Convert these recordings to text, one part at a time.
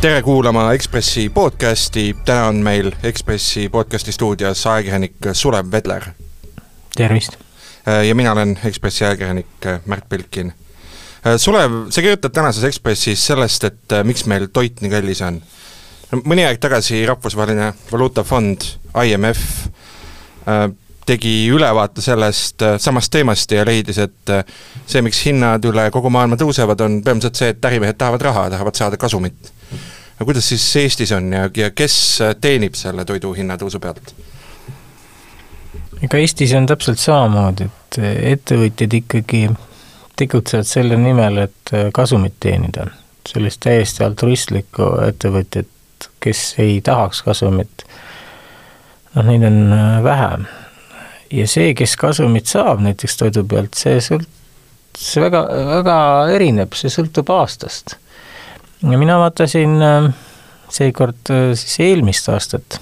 tere kuulama Ekspressi podcasti, täna on meil Ekspressi podcasti stuudios ajakirjanik Sulev Vedler. tervist! ja mina olen Ekspressi ajakirjanik Märt Pilkin. Sulev, sa kirjutad tänases Ekspressis sellest, et miks meil toit nii kallis on. mõni aeg tagasi Rahvusvaheline Valuutafond, IMF, tegi ülevaate sellest samast teemast ja leidis, et see, miks hinnad üle kogu maailma tõusevad, on põhimõtteliselt see, et ärimehed tahavad raha, tahavad saada kasumit no kuidas siis Eestis on ja, ja kes teenib selle toidu hinna tõusu pealt? ega Eestis on täpselt samamoodi, et ettevõtjad ikkagi tegutsevad selle nimel, et kasumit teenida. sellist täiesti altruistlikku ettevõtjat, kes ei tahaks kasumit, noh, neid on vähe. ja see, kes kasumit saab näiteks toidu pealt, see sõlt-, see väga, väga erineb, see sõltub aastast ja mina vaatasin äh, seekord äh, siis eelmist aastat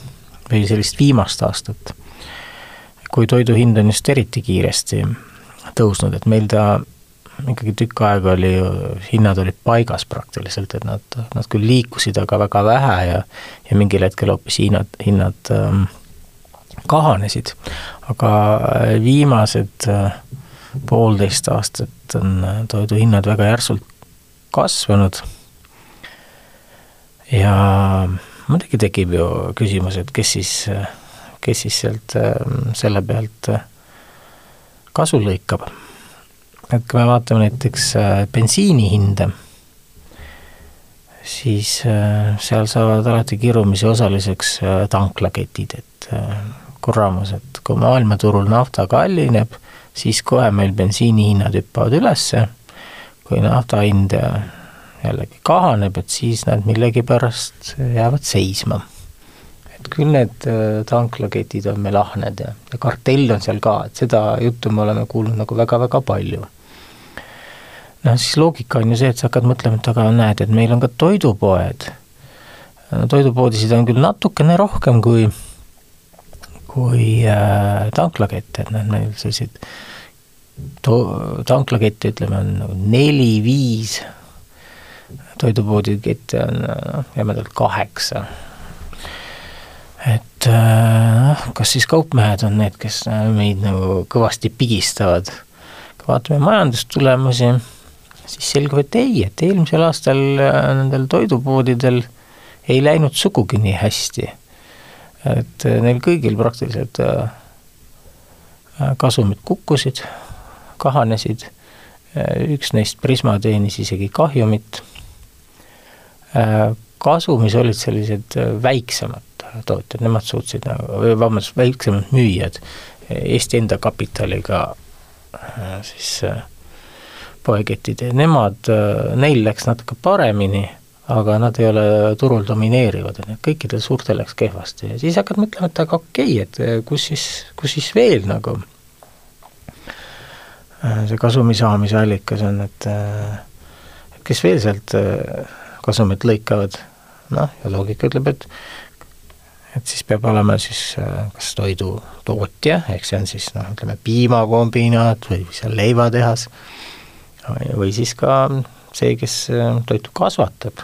või sellist viimast aastat, kui toidu hind on just eriti kiiresti tõusnud, et meil ta ikkagi tükk aega oli, hinnad olid paigas praktiliselt, et nad, nad küll liikusid, aga väga vähe ja ja mingil hetkel hoopis hinnad, hinnad ähm, kahanesid. aga äh, viimased äh, poolteist aastat on toiduhinnad väga järsult kasvanud ja muidugi tekib ju küsimus, et kes siis, kes siis sealt ähm, selle pealt äh, kasu lõikab. et kui me vaatame näiteks äh, bensiini hinde, siis äh, seal saavad alati kirumise osaliseks tanklaketid, et kuramus, et kui maailmaturul nafta kallineb, siis kohe meil bensiinihinnad hüppavad ülesse, kui nafta hind jällegi kahaneb, et siis nad millegipärast jäävad seisma. et küll need äh, tanklaketid on meil ahned ja, ja kartell on seal ka, et seda juttu me oleme kuulnud nagu väga-väga palju. noh, siis loogika on ju see, et sa hakkad mõtlema, et aga näed, et meil on ka toidupoed. toidupoodisid on küll natukene rohkem kui, kui äh, tanklakette, et noh, meil selliseid to-, tanklakette ütleme, on nagu neli-viis toidupoodide kette on noh, jämedalt kaheksa. et noh, kas siis kaupmehed on need, kes äh, meid nagu kõvasti pigistavad. kui vaatame majandustulemusi, siis selgub, et ei, et eelmisel aastal nendel toidupoodidel ei läinud sugugi nii hästi. et neil kõigil praktiliselt kasumid kukkusid, kahanesid, üks neist Prisma teenis isegi kahjumit kasumis olid sellised äh, väiksemad tootjad, nemad suutsid nagu, vabandust, väiksemad müüjad. Eesti enda kapitaliga äh, siis poeketid ja nemad, neil läks natuke paremini, aga nad ei ole turul domineerivad, et kõikidel suurtel läks kehvasti. Ja siis hakkad mõtlema, et aga okei okay,, et kus siis, kus siis veel nagu see kasumi saamise allikas on, et kes veel sealt kasumit lõikavad, noh, ja loogika ütleb, et et siis peab olema siis äh, kas toidutootja, ehk see on siis noh, ütleme piimakombinaat või seal leivatehas, või siis ka see, kes äh, toitu kasvatab,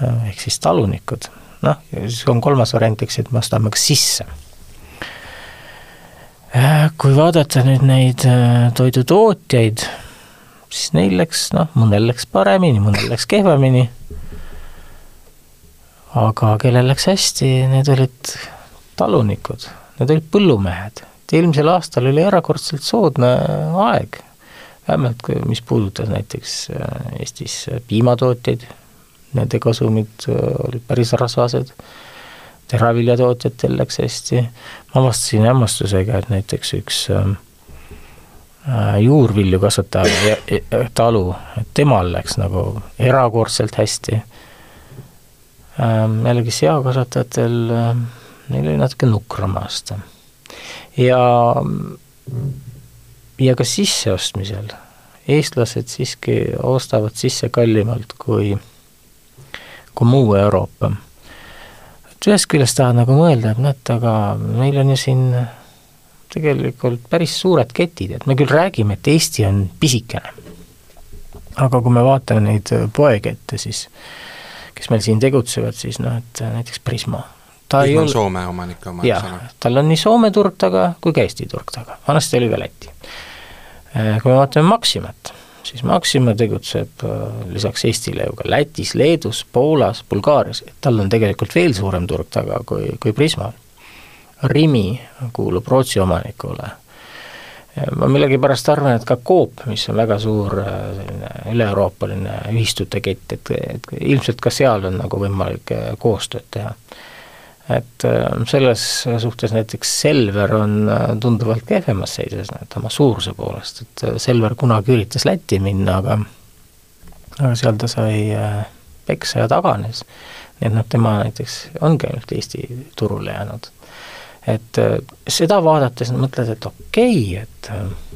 äh, ehk siis talunikud. noh, ja siis on kolmas variant, eks, et me ostame ka sisse. Kui vaadata nüüd neid toidutootjaid, siis neil läks, noh, mõnel läks paremini, mõnel läks kehvemini aga kellel läks hästi, need olid talunikud, need olid põllumehed. et eelmisel aastal oli erakordselt soodne aeg, vähemalt mis puudutas näiteks äh, Eestis piimatootjaid, nende kasumid äh, olid päris rasvased, teraviljatootjatel läks hästi, ma avastasin hämmastusega, et näiteks üks äh, juurvilju kasvatav talu, et temal läks nagu erakordselt hästi jällegi seakasvatajatel, ähm, neil oli natuke nukram aasta. ja, ja ka sisseostmisel, eestlased siiski ostavad sisse kallimalt kui, kui muu Euroopa. et ühest küljest tahad nagu mõelda, et et aga meil on ju siin tegelikult päris suured ketid, et me küll räägime, et Eesti on pisikene. aga kui me vaatame neid poekette, siis kes meil siin tegutsevad, siis noh, et näiteks Prisma. ta Prisma ei ole Soome omanik oma, eks ole? tal on nii Soome turg taga kui ka Eesti turg taga, vanasti oli ka Läti. Äh, kui me vaatame Maximat, siis Maxima tegutseb äh, lisaks Eestile ju ka Lätis, Leedus, Poolas, Bulgaarias, tal on tegelikult veel suurem turg taga kui, kui Prismal. Rimi kuulub Rootsi omanikule ma millegipärast arvan, et ka Coop, mis on väga suur äh, selline üle-euroopaline ühistute kett, et, et ilmselt ka seal on nagu võimalik äh, koostööd teha. et äh, selles suhtes näiteks Selver on tunduvalt kehvemas seisus nüüd oma suuruse poolest, et Selver kunagi üritas Lätti minna, aga aga seal ta sai peksa ja taganes. nii et noh, tema näiteks ongi ainult Eesti turule jäänud et äh, seda vaadates mõtled, et okei okay,, et äh,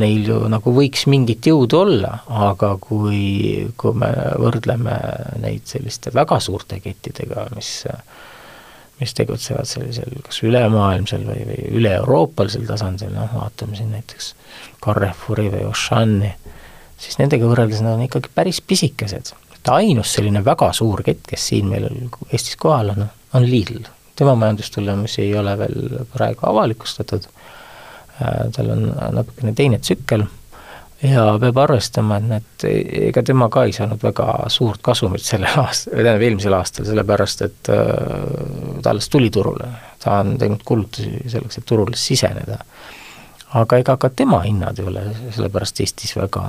neil ju nagu võiks mingit jõudu olla, aga kui, kui me võrdleme neid selliste väga suurte kettidega, mis mis tegutsevad sellisel kas ülemaailmsel või, või üle-euroopalisel tasandil, noh vaatame siin näiteks Carrefouri või Auchani, siis nendega võrreldes nad on ikkagi päris pisikesed. et ainus selline väga suur kett, kes siin meil Eestis kohal on, on Lidl tema majandustulemusi ei ole veel praegu avalikustatud, äh, tal on natukene teine tsükkel ja peab arvestama, et need, ega tema ka ei saanud väga suurt kasumit sellel aastal, või tähendab eelmisel aastal, sellepärast et äh, ta alles tuli turule. ta on teinud kulutusi selleks, et turule siseneda. aga ega ka tema hinnad ei ole sellepärast Eestis väga,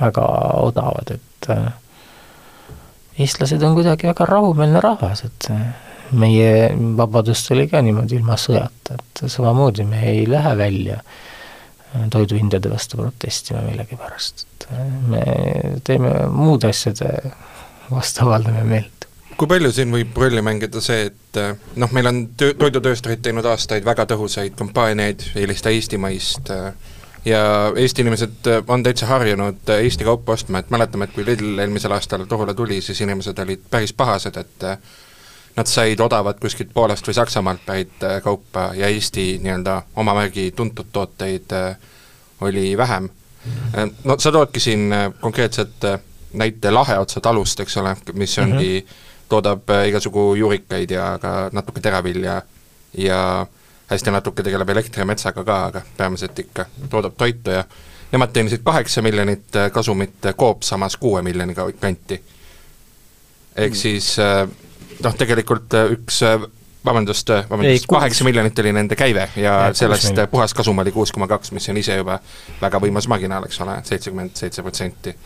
väga odavad, et äh, eestlased on kuidagi väga rahumeelne rahvas, et meie vabadust oli ka niimoodi ilma sõjata, et samamoodi me ei lähe välja toiduhindade vastu protestima millegipärast, et me teeme muude asjade vastu, avaldame meelt. kui palju siin võib rolli mängida see, et noh, meil on töö, toidutöösturid teinud aastaid väga tõhusaid kampaaniaid, eelista eestimaist äh,, ja Eesti inimesed äh, on täitsa harjunud äh, Eesti kaupa ostma, et mäletame, et kui Lidl eelmisel aastal turule tuli, siis inimesed olid päris pahased, et äh, nad said odavat kuskilt Poolast või Saksamaalt pärit kaupa ja Eesti nii-öelda oma märgi tuntud tooteid oli vähem. No sa toodki siin konkreetselt näite Laheotsa talust, eks ole, mis ongi mm, -hmm. toodab igasugu juurikaid ja ka natuke teravilja ja hästi natuke tegeleb elektri ja metsaga ka, aga peamiselt ikka toodab toitu ja nemad teenisid kaheksa miljonit äh, kasumit, äh, Coop samas kuue miljoni kanti. ehk mm. siis äh, noh, tegelikult üks vabandust, vabandust, kaheksa miljonit oli nende käive ja, ja sellest puhas kasum oli kuus koma kaks, mis on ise juba väga võimas marginaal, eks ole, seitsekümmend seitse protsenti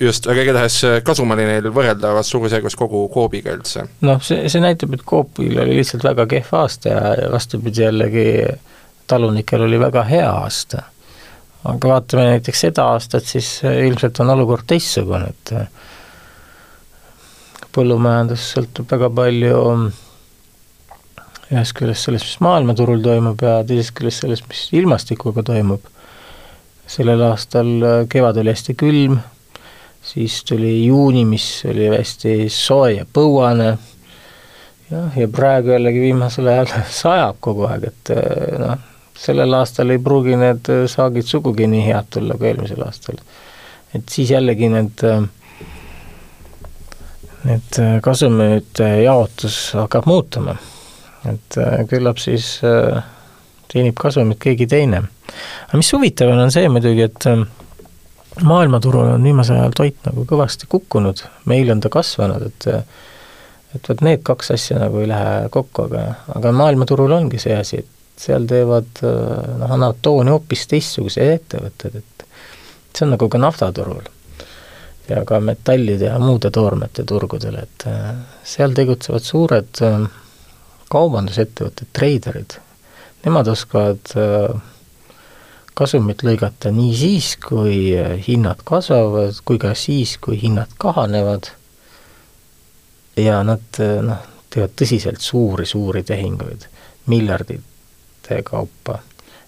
just, aga igatahes kasum oli neil võrreldavas suurusjärgus kogu Coopiga üldse. noh, see, see näitab, et Coopil oli lihtsalt väga kehv aasta ja vastupidi jällegi talunikel oli väga hea aasta. aga vaatame näiteks seda aastat, siis ilmselt on olukord teistsugune, et põllumajandus sõltub väga palju ühest küljest sellest, mis maailmaturul toimub ja teisest küljest sellest, mis ilmastikuga toimub sellel aastal äh, kevad oli hästi külm, siis tuli juuni, mis oli hästi soe ja põuane, jah, ja praegu jällegi viimasel ajal sajab kogu aeg, et äh, noh, sellel aastal ei pruugi need äh, saagid sugugi nii head tulla kui eelmisel aastal. et siis jällegi need, need kasumite jaotus hakkab muutuma. et küllap siis teenib kasumit keegi teine. Aga mis huvitav on, on see muidugi, et ähm, maailmaturul on viimasel ajal toit nagu kõvasti kukkunud, meil on ta kasvanud, et et vot need kaks asja nagu ei lähe kokku, aga, aga maailmaturul ongi see asi, et seal teevad äh, noh, annavad tooni hoopis teistsugused ettevõtted, et see on nagu ka naftaturul ja ka metallide ja muude toormete turgudel, et äh, seal tegutsevad suured äh, kaubandusettevõtted, treiderid, nemad oskavad äh, kasumit lõigata nii siis, kui hinnad kasvavad, kui ka siis, kui hinnad kahanevad ja nad noh, teevad tõsiselt suuri-suuri tehinguid, miljardite kaupa.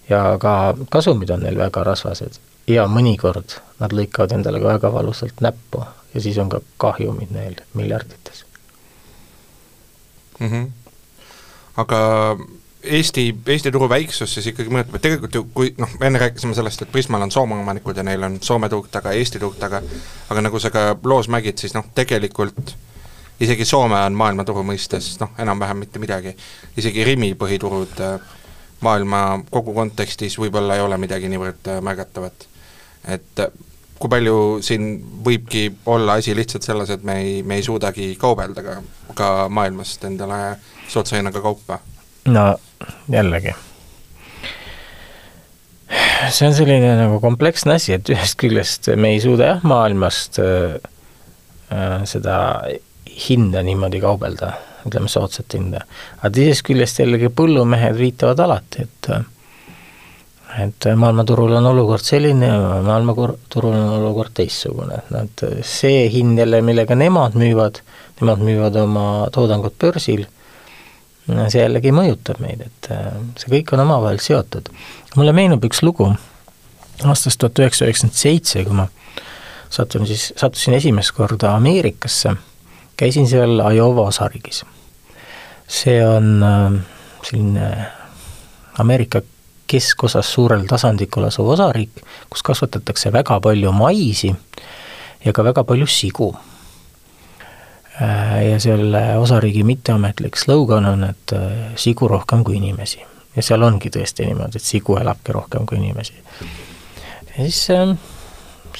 ja ka kasumid on neil väga rasvased ja mõnikord nad lõikavad endale ka väga valusalt näppu ja siis on ka kahjumid neil miljardites mm. -hmm. aga Eesti, Eesti turu väiksus siis ikkagi mõjutab, et tegelikult ju kui noh, enne rääkisime sellest, et Prismal on Soome omanikud ja neil on Soome turg taga, Eesti turg taga, aga nagu sa ka loos mängid, siis noh, tegelikult isegi Soome on maailmaturu mõistes noh, enam-vähem mitte midagi. isegi Rimi põhiturud äh, maailma kogu kontekstis võib-olla ei ole midagi niivõrd äh, märgatavat. et äh, kui palju siin võibki olla asi lihtsalt selles, et me ei, me ei suudagi kaubelda ka, ka maailmast endale soodsa hinnaga kaupa? No jällegi, see on selline nagu kompleksne asi, et ühest küljest me ei suuda jah, maailmast äh, seda hinda niimoodi kaubelda, ütleme soodsat hinda. aga teisest küljest jällegi põllumehed viitavad alati, et et maailmaturul on olukord selline ja maailmaturul on olukord teistsugune, et nad, see hind jälle, millega nemad müüvad, nemad müüvad oma toodangut börsil, see jällegi mõjutab meid, et see kõik on omavahel seotud. mulle meenub üks lugu aastast tuhat üheksasada üheksakümmend seitse, kui ma satun siis, sattusin esimest korda Ameerikasse käisin seal Iowa osariigis. see on äh, selline Ameerika keskosas suurel tasandikul asuv osariik, kus kasvatatakse väga palju maisi ja ka väga palju sigu. Äh, ja selle osariigi mitteametlik slogan on, et äh, sigu rohkem kui inimesi. ja seal ongi tõesti niimoodi, et sigu elabki rohkem kui inimesi. ja siis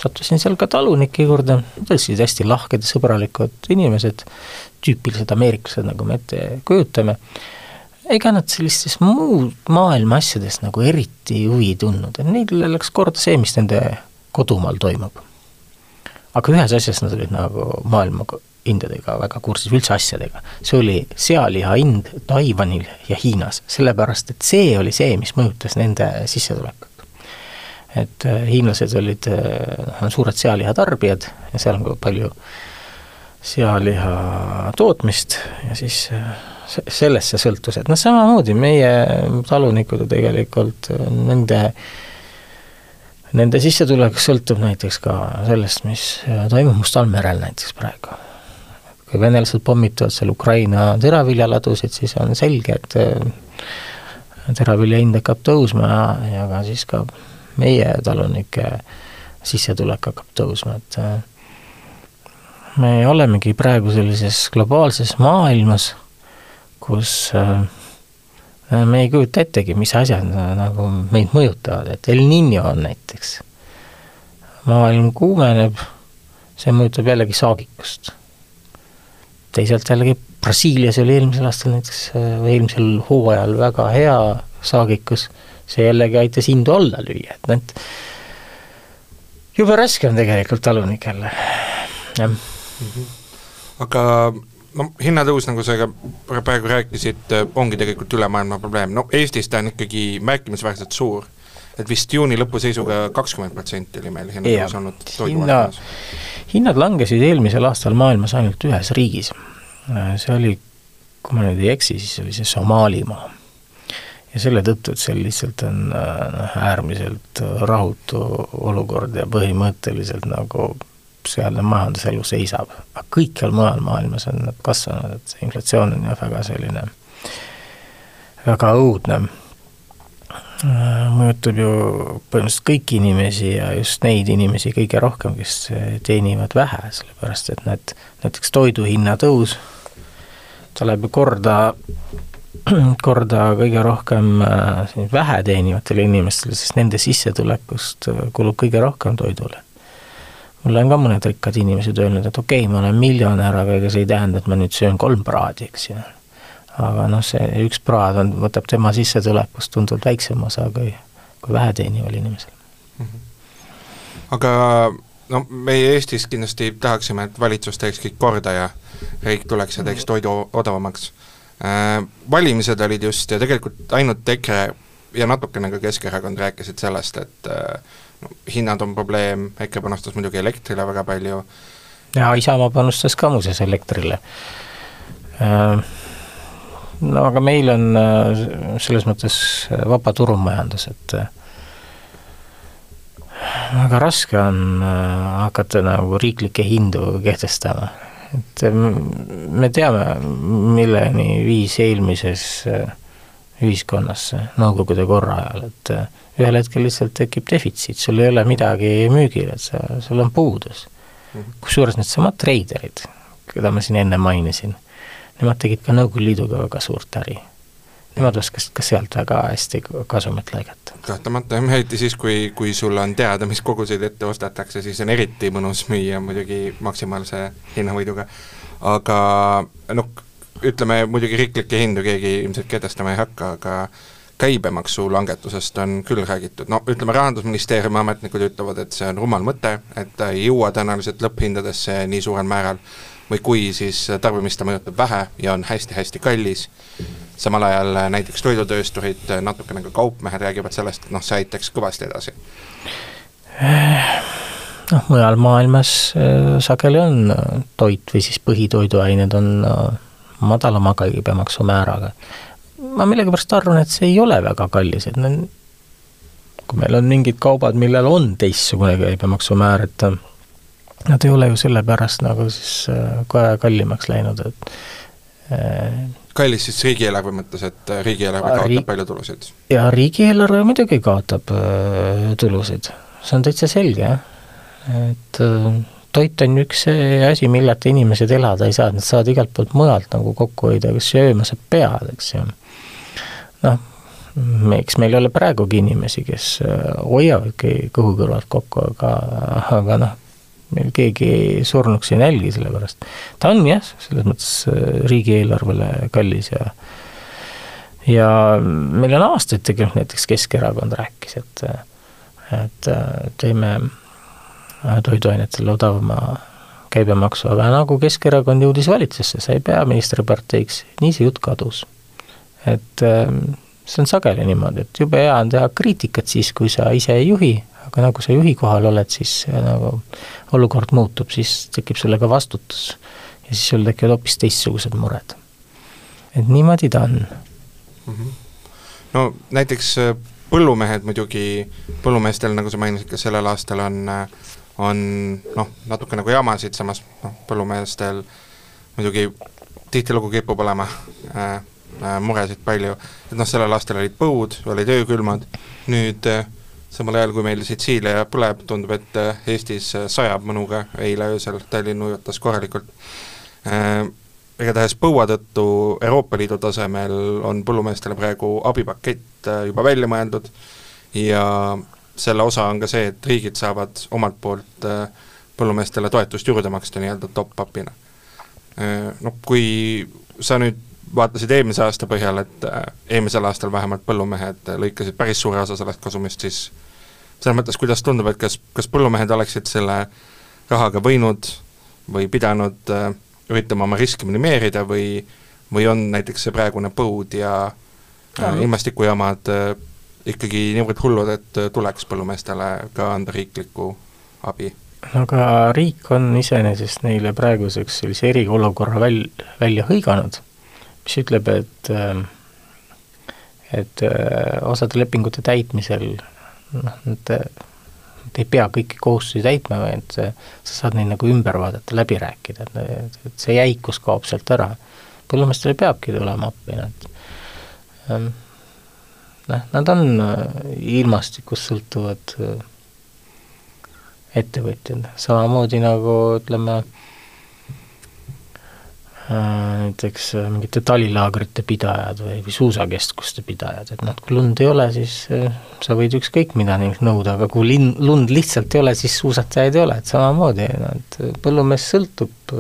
sattusin seal ka talunike juurde, tõesti hästi lahked ja sõbralikud inimesed, tüüpilised ameeriklased, nagu me ette kujutame, ega nad sellistes muud maailma asjadest nagu eriti huvi ei tundnud, et neile läks korda see, mis nende kodumaal toimub. aga ühes asjas nad olid nagu maailma hindadega väga kursis, üldse asjadega. see oli sealiha hind Taiwanil ja Hiinas, sellepärast et see oli see, mis mõjutas nende sissetulekut et äh, hiinlased olid, noh, on suured sealiha tarbijad ja seal on ka palju sealiha tootmist ja siis äh, sellest see sõltus, et noh, samamoodi meie talunikud ju tegelikult nende, nende sissetulek sõltub näiteks ka sellest, mis toimub Mustal merel näiteks praegu. Kui venelased pommitavad seal Ukraina teraviljaladusid, siis on selge, et teravilja hind hakkab tõusma ja ka siis ka meie talunike sissetulek hakkab tõusma, et äh, me olemegi praegu sellises globaalses maailmas, kus äh, me ei kujuta ettegi, mis asjad nagu meid mõjutavad, et El Niño on näiteks. maailm kuumeneb, see mõjutab jällegi saagikust. Teisalt jällegi Brasiilias oli eelmisel aastal näiteks äh, või eelmisel hooajal väga hea saagikus see jällegi aitas hindu alla lüüa, et need jube raske on tegelikult talunikel, jah mm. -hmm. aga no hinnatõus, nagu sa ka praegu rääkisid, ongi tegelikult ülemaailmne probleem, no Eestis ta on ikkagi märkimisväärselt suur, et vist juuni lõpu seisuga kakskümmend protsenti oli meil hinnatõus olnud toiduvaldkonnas. hinnad langesid eelmisel aastal maailmas ainult ühes riigis, see oli, kui ma nüüd ei eksi, siis oli see Somaalimaa ja selle tõttu, et seal lihtsalt on noh, äärmiselt rahutu olukord ja põhimõtteliselt nagu sealne majanduselu seisab. aga kõikjal mujal maailmas on nad kasvanud, et see inflatsioon on jah, väga selline, väga õudne. Mõjutab ju põhimõtteliselt kõiki inimesi ja just neid inimesi kõige rohkem, kes teenivad vähe, sellepärast et need, näiteks toiduhinna tõus, ta läheb ju korda korda kõige rohkem äh, vähe teenivatele inimestele, sest nende sissetulekust äh, kulub kõige rohkem toidule. mulle on ka mõned rikkad inimesed öelnud, et okei okay,, ma olen miljonär, aga ega see ei tähenda, et ma nüüd söön kolm praadi, eks ju. Aga noh, see üks praad on, võtab tema sissetulekust tunduvalt väiksema osa kui, kui väheteenival inimesel mm. -hmm. aga no meie Eestis kindlasti tahaksime, et valitsus teeks kõik korda ja riik tuleks ja teeks toidu odavamaks Äh, valimised olid just ja tegelikult ainult EKRE ja natukene ka Keskerakond rääkisid sellest, et äh, no, hinnad on probleem, EKRE panustas muidugi elektrile väga palju. ja Isamaa panustas ka muuseas elektrile. Äh, no aga meil on selles mõttes vaba turumajandus, et väga raske on hakata nagu riiklikke hindu kehtestama et me teame, milleni viis eelmises äh, ühiskonnas Nõukogude korra ajal, et äh, ühel hetkel lihtsalt tekib defitsiit, sul ei ole midagi müügil, et sa, sul on puudus. Mhm. kusjuures needsamad treiderid, keda ma siin enne mainisin, nemad tegid ka Nõukogude Liiduga väga suurt äri. Nemad oskasid ka sealt väga hästi kasumit lõigata. kahtlemata, eriti siis, kui, kui sul on teada, mis koguseid ette ostetakse, siis on eriti mõnus müüa muidugi maksimaalse hinnavõiduga. aga noh, ütleme muidugi riiklikke hindu keegi ilmselt kehtestama ei hakka, aga käibemaksu langetusest on küll räägitud, no ütleme, Rahandusministeeriumi ametnikud ütlevad, et see on rumal mõte, et ta ei jõua tõenäoliselt lõpphindadesse nii suurel määral, või kui, siis tarbimist ta mõjutab vähe ja on hästi-hästi kallis, samal ajal näiteks toidutöösturid, natukene ka kaupmehed räägivad sellest, et noh, see aitaks kõvasti edasi. noh, mujal maailmas äh, sageli on toit või siis põhitoiduained on äh, madalama käibemaksumääraga ma millegipärast arvan, et see ei ole väga kallis, et need, kui meil on mingid kaubad, millel on teistsugune käibemaksumäär, et nad ei ole ju sellepärast nagu siis äh, kohe kallimaks läinud, et äh, kallis siis riigieelarve mõttes, et äh, riigieelarve kaotab riik... palju tulusid? jaa, riigieelarve muidugi kaotab tulusid, see on täitsa selge, jah. et toit on üks asi, milleta inimesed elada ei saa, nad saavad igalt poolt mujalt nagu kokku hoida, kas sööma sa pead, eks ju noh, eks meil ole praegugi inimesi, kes hoiavadki kõhu kõrvalt kokku, aga, aga noh, meil keegi surnuks ei nälgi selle pärast. ta on jah, selles mõttes äh, riigieelarvele kallis ja ja meil on aastaid tegelikult näiteks Keskerakond rääkis, et et teeme toiduainetele odavama käibemaksu, aga nagu Keskerakond jõudis valitsusse, sai peaministriparteiks, nii see jutt kadus et see on sageli niimoodi, et jube hea on teha kriitikat siis, kui sa ise ei juhi, aga nagu sa juhi kohal oled, siis nagu olukord muutub, siis tekib sulle ka vastutus. ja siis sul tekivad hoopis teistsugused mured. et niimoodi ta on mm. -hmm. no näiteks äh, põllumehed muidugi, põllumeestel, nagu sa mainisid, ka sellel aastal on, äh, on noh, natuke nagu jamasid, samas noh, põllumeestel muidugi tihtilugu kipub olema äh, Äh, muresid palju, et noh, sellel aastal olid põud, olid öökülmad, nüüd äh, samal ajal, kui meil Sitsiilia põleb, tundub, et äh, Eestis sajab mõnuga, eile öösel Tallinn ujutas korralikult. igatahes põua tõttu Euroopa Liidu tasemel on põllumeestele praegu abipakett juba välja mõeldud ja selle osa on ka see, et riigid saavad omalt poolt põllumeestele toetust juurde maksta nii-öelda top-up'ina. Noh, kui sa nüüd vaatasid eelmise aasta põhjal, et äh, eelmisel aastal vähemalt põllumehed lõikasid päris suure osa sellest kasumist, siis selles mõttes, kuidas tundub, et kas, kas põllumehed oleksid selle rahaga võinud või pidanud äh, üritama oma riske minimeerida või, või on näiteks see praegune põud ja äh, ilmastikujamad äh, ikkagi niivõrd hullud, et äh, tuleks põllumeestele ka anda riiklikku abi? no aga riik on iseenesest neile praeguseks sellise eriolukorra väl-, välja hõiganud mis ütleb, et ähm, et äh, osade lepingute täitmisel noh, nad, nad ei pea kõiki kohustusi täitma, vaid sa saad neid nagu ümber vaadata, läbi rääkida, et, et see jäikus kaob sealt ära. põllumeestele peabki tulema appi, nad ähm, noh, nad on äh, ilmastikust sõltuvad äh, ettevõtjad, samamoodi nagu ütleme, Äh, näiteks äh, mingite talilaagrite pidajad või, või suusakeskuste pidajad, et noh, kui lund ei ole, siis äh, sa võid ükskõik mida neilt nõuda, aga kui linn, lund lihtsalt ei ole, siis suusatajaid ei ole, et samamoodi, no et põllumees sõltub,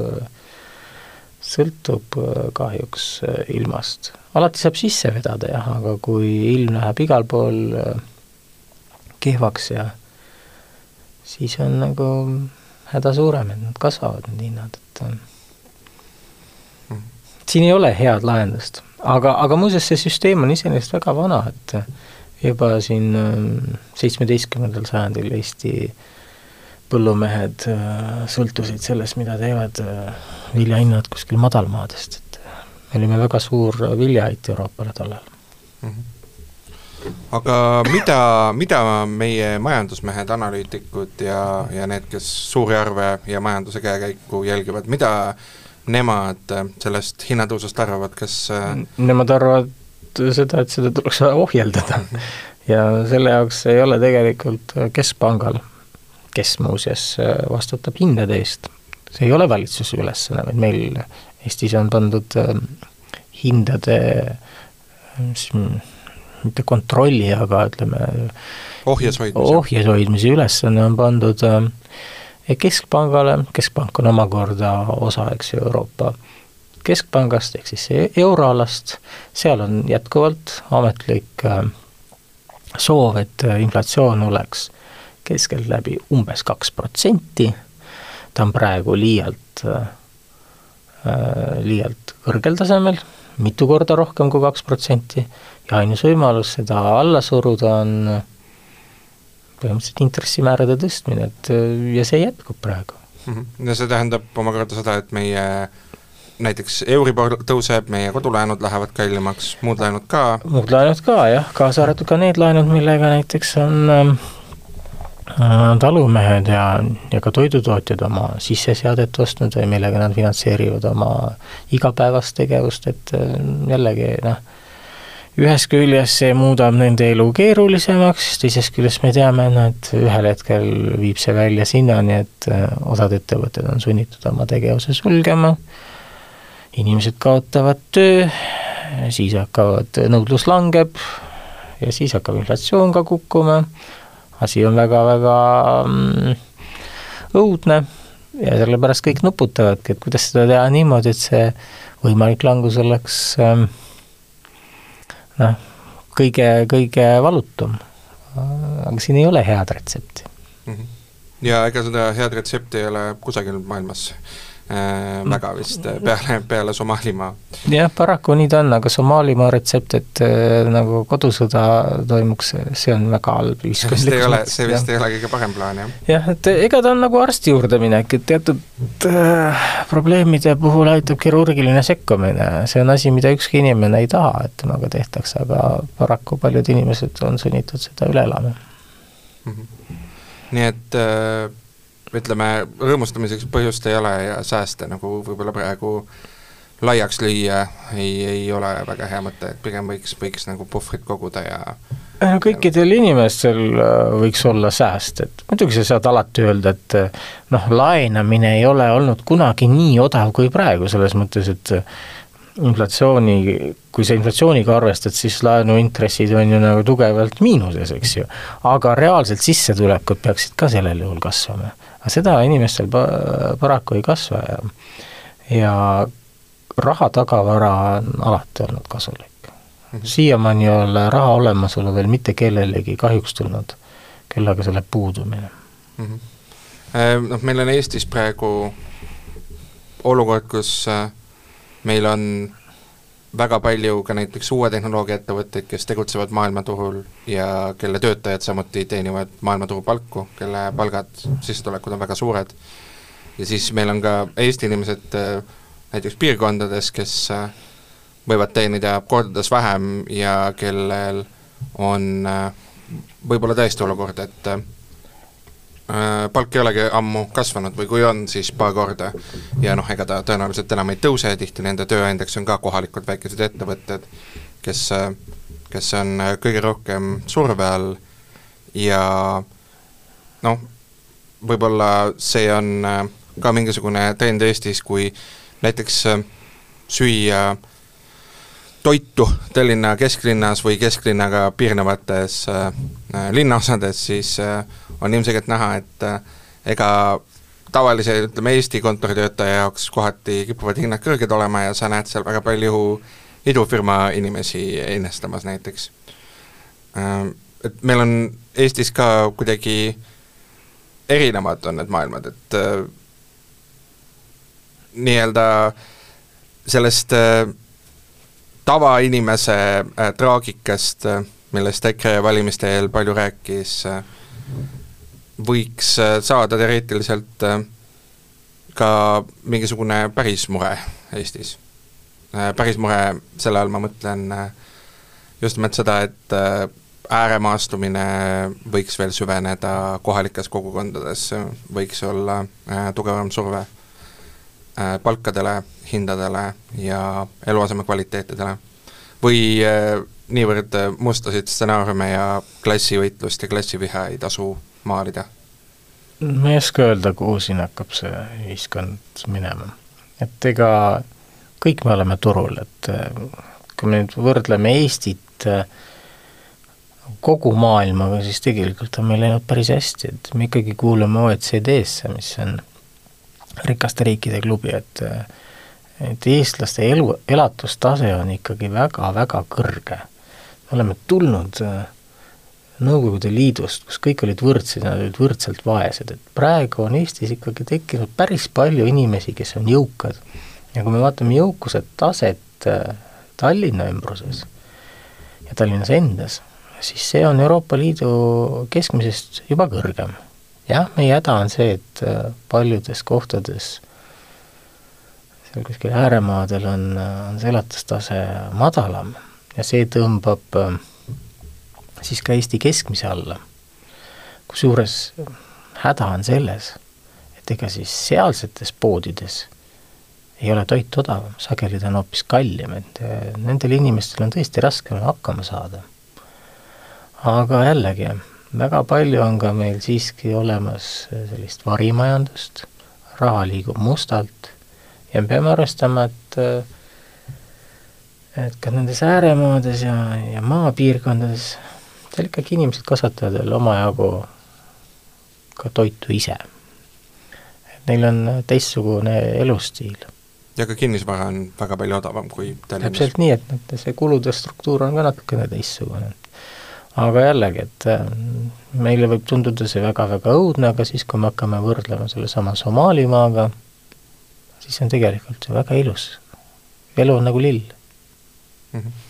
sõltub kahjuks ilmast. alati saab sisse vedada jah, aga kui ilm läheb igal pool kehvaks ja siis on nagu häda suurem, et nad kasvavad, need hinnad, et siin ei ole head lahendust, aga, aga muuseas, see süsteem on iseenesest väga vana, et juba siin ähm, seitsmeteistkümnendal sajandil Eesti põllumehed äh, sõltusid sellest, mida teevad äh, viljahinnad kuskil madalmaadest, et me olime väga suur viljaait Euroopale tollal mm. -hmm aga mida, mida meie majandusmehed, analüütikud ja, ja need, kes suuri arve ja majanduse käekäiku jälgivad, mida nemad äh, sellest hinnatõusust arvavad, kas Nemad arvavad seda, et seda tuleks ohjeldada. ja selle jaoks ei ole tegelikult Keskpangal, kes muuseas vastutab hindade eest, see ei ole valitsuse ülesanne, vaid meil Eestis on pandud hindade mis mitte kontrolli, aga ütleme ohjes hoidmise, ohjes hoidmise ülesanne on pandud äh, keskpangale, keskpank on omakorda osa, eks ju, Euroopa Keskpangast ehk siis euroalast, seal on jätkuvalt ametlik äh, soov, et äh, inflatsioon oleks keskeltläbi umbes kaks protsenti, ta on praegu liialt, liialt kõrgel tasemel, mitu korda rohkem kui kaks protsenti. Ja ainus võimalus seda alla suruda on põhimõtteliselt intressimäärade tõstmine, et ja see jätkub praegu mm. -hmm. ja see tähendab omakorda seda, et meie näiteks Euribor tõuseb, meie kodulaenud lähevad kallimaks, muud laenud ka? muud laenud ka jah, kaasa arvatud ka need laenud, millega näiteks on äh, talumehed ja, ja ka toidutootjad oma sisseseadet ostnud või millega nad finantseerivad oma igapäevast tegevust, et äh, jällegi noh, ühest küljest see muudab nende elu keerulisemaks, teisest küljest me teame, et ühel hetkel viib see välja sinnani, et äh, osad ettevõtted on sunnitud oma tegevuse sulgema, inimesed kaotavad töö, siis hakkavad, nõudlus langeb ja siis hakkab inflatsioon ka kukkuma, asi on väga-väga mm, õudne ja sellepärast kõik nuputavadki, et kuidas seda teha niimoodi, et see võimalik langus oleks äh, noh, kõige, kõige valutum. aga siin ei ole head retsepti mm. -hmm. ja ega seda head retsepti ei ole kusagil maailmas väga vist äh, peale, peale Somaalimaa. jah, paraku nii ta on, aga Somaalimaa retsept, et äh, nagu kodusõda toimuks, see on väga halb ühiskondlikus mõttes. see ei ole, see vist jah. ei ole kõige parem plaan, jah. jah, et ega ta on nagu arsti juurde minek, et teatud äh, probleemide puhul aitab kirurgiline sekkumine, see on asi, mida ükski inimene ei taha, et temaga tehtakse, aga paraku paljud inimesed on sunnitud seda üle elama mm. -hmm. nii et äh ütleme, rõõmustamiseks põhjust ei ole ja sääste nagu võib-olla praegu laiaks lüüa ei, ei ole väga hea mõte, et pigem võiks, võiks nagu puhvrit koguda ja no kõikidel inimestel äh, võiks olla sääst, et muidugi sa saad alati öelda, et äh, noh, laenamine ei ole olnud kunagi nii odav kui praegu, selles mõttes, et äh, inflatsiooni, kui sa inflatsiooniga arvestad, siis laenuintressid on ju nagu tugevalt miinuses, eks ju. aga reaalselt sissetulekud peaksid ka sellel juhul kasvama aga seda inimestel pa-, paraku ei kasva ja ja raha tagavara on alati olnud kasulik -hmm.. siiamaani ei ole raha olemasolu veel mitte kellelegi kahjuks tulnud, küll aga selle puudumine mm. -hmm. Noh, meil on Eestis praegu olukord, kus äh, meil on väga palju ka näiteks uue tehnoloogia ettevõtteid, kes tegutsevad maailmaturul ja kelle töötajad samuti teenivad maailmaturu palku, kelle palgad, sissetulekud on väga suured, ja siis meil on ka Eesti inimesed äh, näiteks piirkondades, kes äh, võivad teenida kordades vähem ja kellel on äh, võib-olla tõesti olukord, et palk ei olegi ammu kasvanud või kui on, siis paar korda. ja noh, ega ta tõenäoliselt enam ei tõuse, tihti nende tööandjaks on ka kohalikud väikesed ettevõtted, kes, kes on kõige rohkem surve all ja noh, võib-olla see on äh, ka mingisugune trend Eestis, kui näiteks äh, süüa toitu Tallinna kesklinnas või kesklinnaga piirnevates äh, linnaosades, siis äh, on ilmselgelt näha, et äh, ega tavalise, ütleme Eesti kontoritöötaja jaoks kohati kipuvad hinnad kõrged olema ja sa näed seal väga palju idufirma inimesi ennestamas näiteks. Ähm, et meil on Eestis ka kuidagi erinevad on need maailmad, et äh, nii-öelda sellest äh, tavainimese traagikast millest EKRE valimiste eel palju rääkis võiks äh, saada teoreetiliselt äh, ka mingisugune päris mure Eestis. Äh, päris mure, selle all ma mõtlen just nimelt seda, et ääremaastumine võiks veel süveneda kohalikes kogukondades, võiks olla tugevam surve palkadele, hindadele ja eluaseme kvaliteetidele. või niivõrd mustasid stsenaariume ja klassivõitlust ja klassiviha ei tasu maalida? ma ei oska öelda, kuhu siin hakkab see ühiskond minema. et ega kõik me oleme turul, et kui me nüüd võrdleme Eestit kogu maailmaga, siis tegelikult on meil läinud päris hästi, et me ikkagi kuulume OECD-sse, mis on rikaste riikide klubi, et et eestlaste elu, elatustase on ikkagi väga-väga kõrge. me oleme tulnud äh, Nõukogude Liidust, kus kõik olid võrdsed ja nad olid võrdselt vaesed, et praegu on Eestis ikkagi tekkinud päris palju inimesi, kes on jõukad. ja kui me vaatame jõukuse taset äh, Tallinna ümbruses ja Tallinnas endas, siis see on Euroopa Liidu keskmisest juba kõrgem jah, meie häda on see, et äh, paljudes kohtades seal kuskil ääremaadel on, äh, on see elatustase madalam ja see tõmbab äh, siis ka Eesti keskmise alla. kusjuures häda on selles, et ega siis sealsetes poodides ei ole toit odavam, sageli ta on hoopis kallim, et nendel inimestel on tõesti raskem hakkama saada. aga jällegi, väga palju on ka meil siiski olemas sellist varimajandust, raha liigub mustalt ja me peame arvestama, et et ka nendes ääremaades ja, ja maapiirkondades seal ikkagi inimesed kasvatavad veel omajagu ka toitu ise. et neil on teistsugune elustiil. ja ka kinnisvara on väga palju odavam kui Tallinnas. täpselt nii, et see kulude struktuur on ka natukene teistsugune aga jällegi, et äh, meile võib tunduda see väga-väga õudne, aga siis, kui me hakkame võrdlema sellesama Somaalimaaga, siis see on tegelikult ju väga ilus. elu on nagu lill mm. -hmm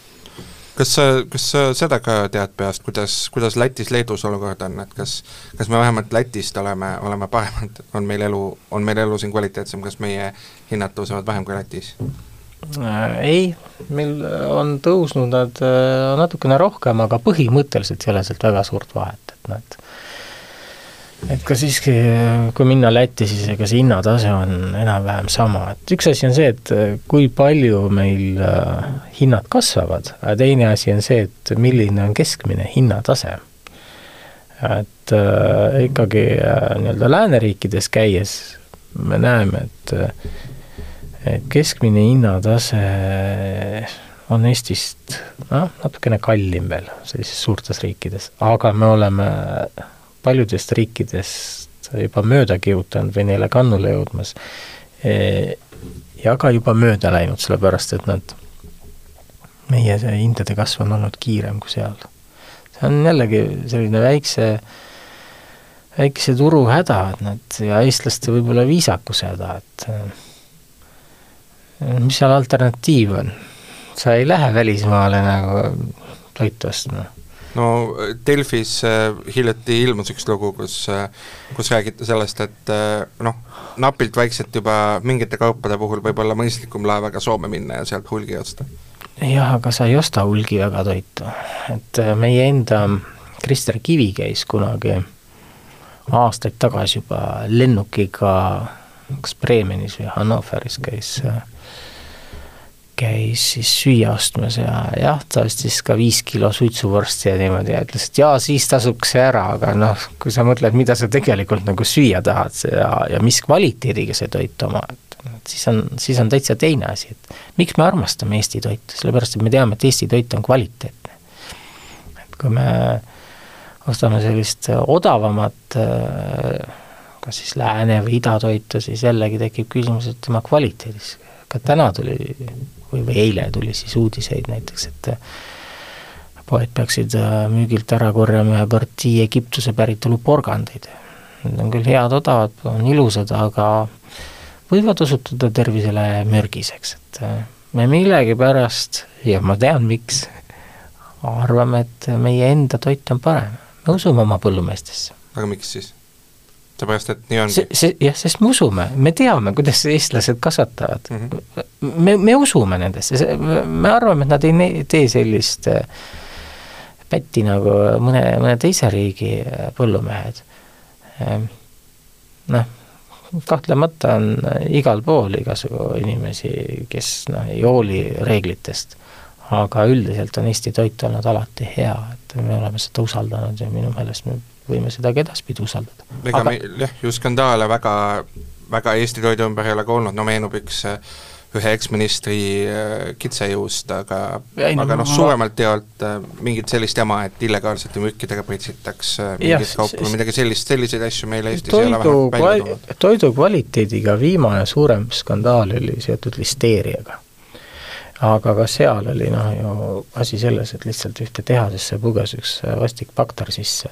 kas sa, kas sa seda ka tead peast, kuidas, kuidas Lätis, Leedus olukord on, et kas kas me vähemalt Lätist oleme, oleme paremad, on meil elu, on meil elu siin kvaliteetsem, kas meie hinnad tõusevad vähem kui Lätis? Äh, ei, meil on tõusnud nad äh, natukene rohkem, aga põhimõtteliselt ei ole sealt väga suurt vahet, et noh, et et ka siiski, kui minna Lätti, siis ega see hinnatase on enam-vähem sama, et üks asi on see, et kui palju meil äh, hinnad kasvavad, aga teine asi on see, et milline on keskmine hinnatase. et äh, ikkagi äh, nii-öelda lääneriikides käies me näeme, et et keskmine hinnatase on Eestist noh, natukene kallim veel sellistes suurtes riikides, aga me oleme paljudest riikidest juba mööda kihutanud või neile kannule jõudmas e, ja ka juba mööda läinud, sellepärast et nad, meie see hindade kasv on olnud kiirem kui seal. see on jällegi selline väikse, väikese turu häda, et nad ja eestlaste võib-olla viisakuse häda, et mis seal alternatiiv on? sa ei lähe välismaale nagu toitu ostma. No Delfis äh, hiljuti ilmus üks lugu, kus äh,, kus räägiti sellest, et äh, noh, napilt vaikselt juba mingite kaupade puhul võib olla mõistlikum laevaga Soome minna ja sealt hulgi osta. jah, aga sa ei osta hulgi väga toitu, et meie enda Krister Kivi käis kunagi aastaid tagasi juba lennukiga kas Bremenis või Hannoveris käis äh, käis siis süüa ostmas ja jah, ta ostis ka viis kilo suitsuvorsti ja niimoodi ja ütles, et jaa, siis tasuks see ära, aga noh, kui sa mõtled, mida sa tegelikult nagu süüa tahad ja, ja mis kvaliteediga see toit oma, et siis on, siis on täitsa teine asi, et miks me armastame Eesti toitu, sellepärast et me teame, et Eesti toit on kvaliteetne. et kui me ostame sellist odavamat kas siis lääne või idatoitu, siis jällegi tekib küsimus, et tema kvaliteedis, ka täna tuli või, või eile tuli siis uudiseid näiteks, et poed peaksid äh, müügilt ära korjama ühe partii Egiptuse päritolu porgandeid. Need on küll head, odavad, on ilusad, aga võivad osutuda tervisele mürgiseks, et äh, me millegipärast, ja ma tean, miks, arvame, et meie enda toit on parem. me usume oma põllumeestesse. aga miks siis? Seepärast, et nii ongi. see, see, jah, sest me usume, me teame, kuidas eestlased kasvatavad mm. -hmm. me, me usume nendesse, me arvame, et nad ei tee sellist äh, pätti nagu mõne, mõne teise riigi äh, põllumehed. Ähm, noh, kahtlemata on igal pool igasugu inimesi, kes noh, ei hooli reeglitest, aga üldiselt on Eesti toit olnud alati hea, et me oleme seda usaldanud ja minu meelest me võime seda ka edaspidi usaldada. ega aga... meil jah, ju skandaale väga, väga Eesti toidu ümber ei ole ka olnud, no meenub üks ühe eksministri äh, kitsejuust, aga ei, aga noh, suuremalt jaolt äh, mingit sellist jama, et illegaalsete mükkidega pritsitakse äh, mingit kaupa või midagi sellist, selliseid asju meil Eestis toidu, ei ole vähemalt välja tulnud. toidu kvaliteediga viimane suurem skandaal oli seotud listeeriaga. Aga ka seal oli noh ju asi selles, et lihtsalt ühte tehasesse puges üks vastik bakter sisse.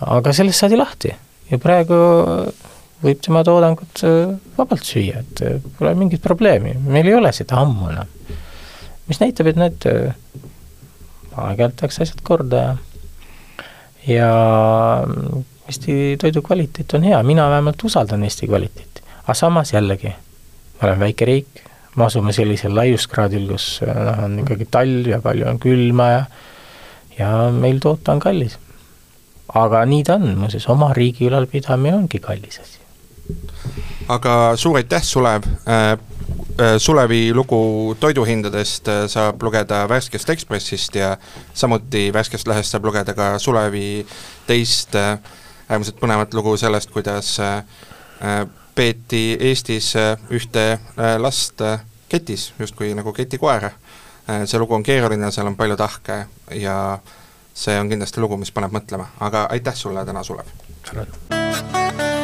aga sellest saadi lahti ja praegu võib tema toodangut äh, vabalt süüa, et äh, pole mingit probleemi, meil ei ole seda ammu enam. mis näitab, et need äh, aeg-ajalt tehakse asjad korda ja ja mm, Eesti toidu kvaliteet on hea, mina vähemalt usaldan Eesti kvaliteeti. aga samas jällegi, me oleme väike riik, me asume sellisel laiuskraadil, kus noh, on ikkagi talv ja palju on külma ja ja meil toota on kallis. aga nii ta on, muuseas, oma riigi ülalpidamine ongi kallis asi aga suur aitäh, Sulev äh, äh,! Sulevi lugu toiduhindadest äh, saab lugeda Värskest Ekspressist ja samuti Värskest Lehest saab lugeda ka Sulevi teist äärmiselt põnevat lugu sellest, kuidas äh peeti Eestis ühte last ketis, justkui nagu ketikoera. see lugu on keeruline, seal on palju tahke ja see on kindlasti lugu, mis paneb mõtlema, aga aitäh sulle täna, Sulev!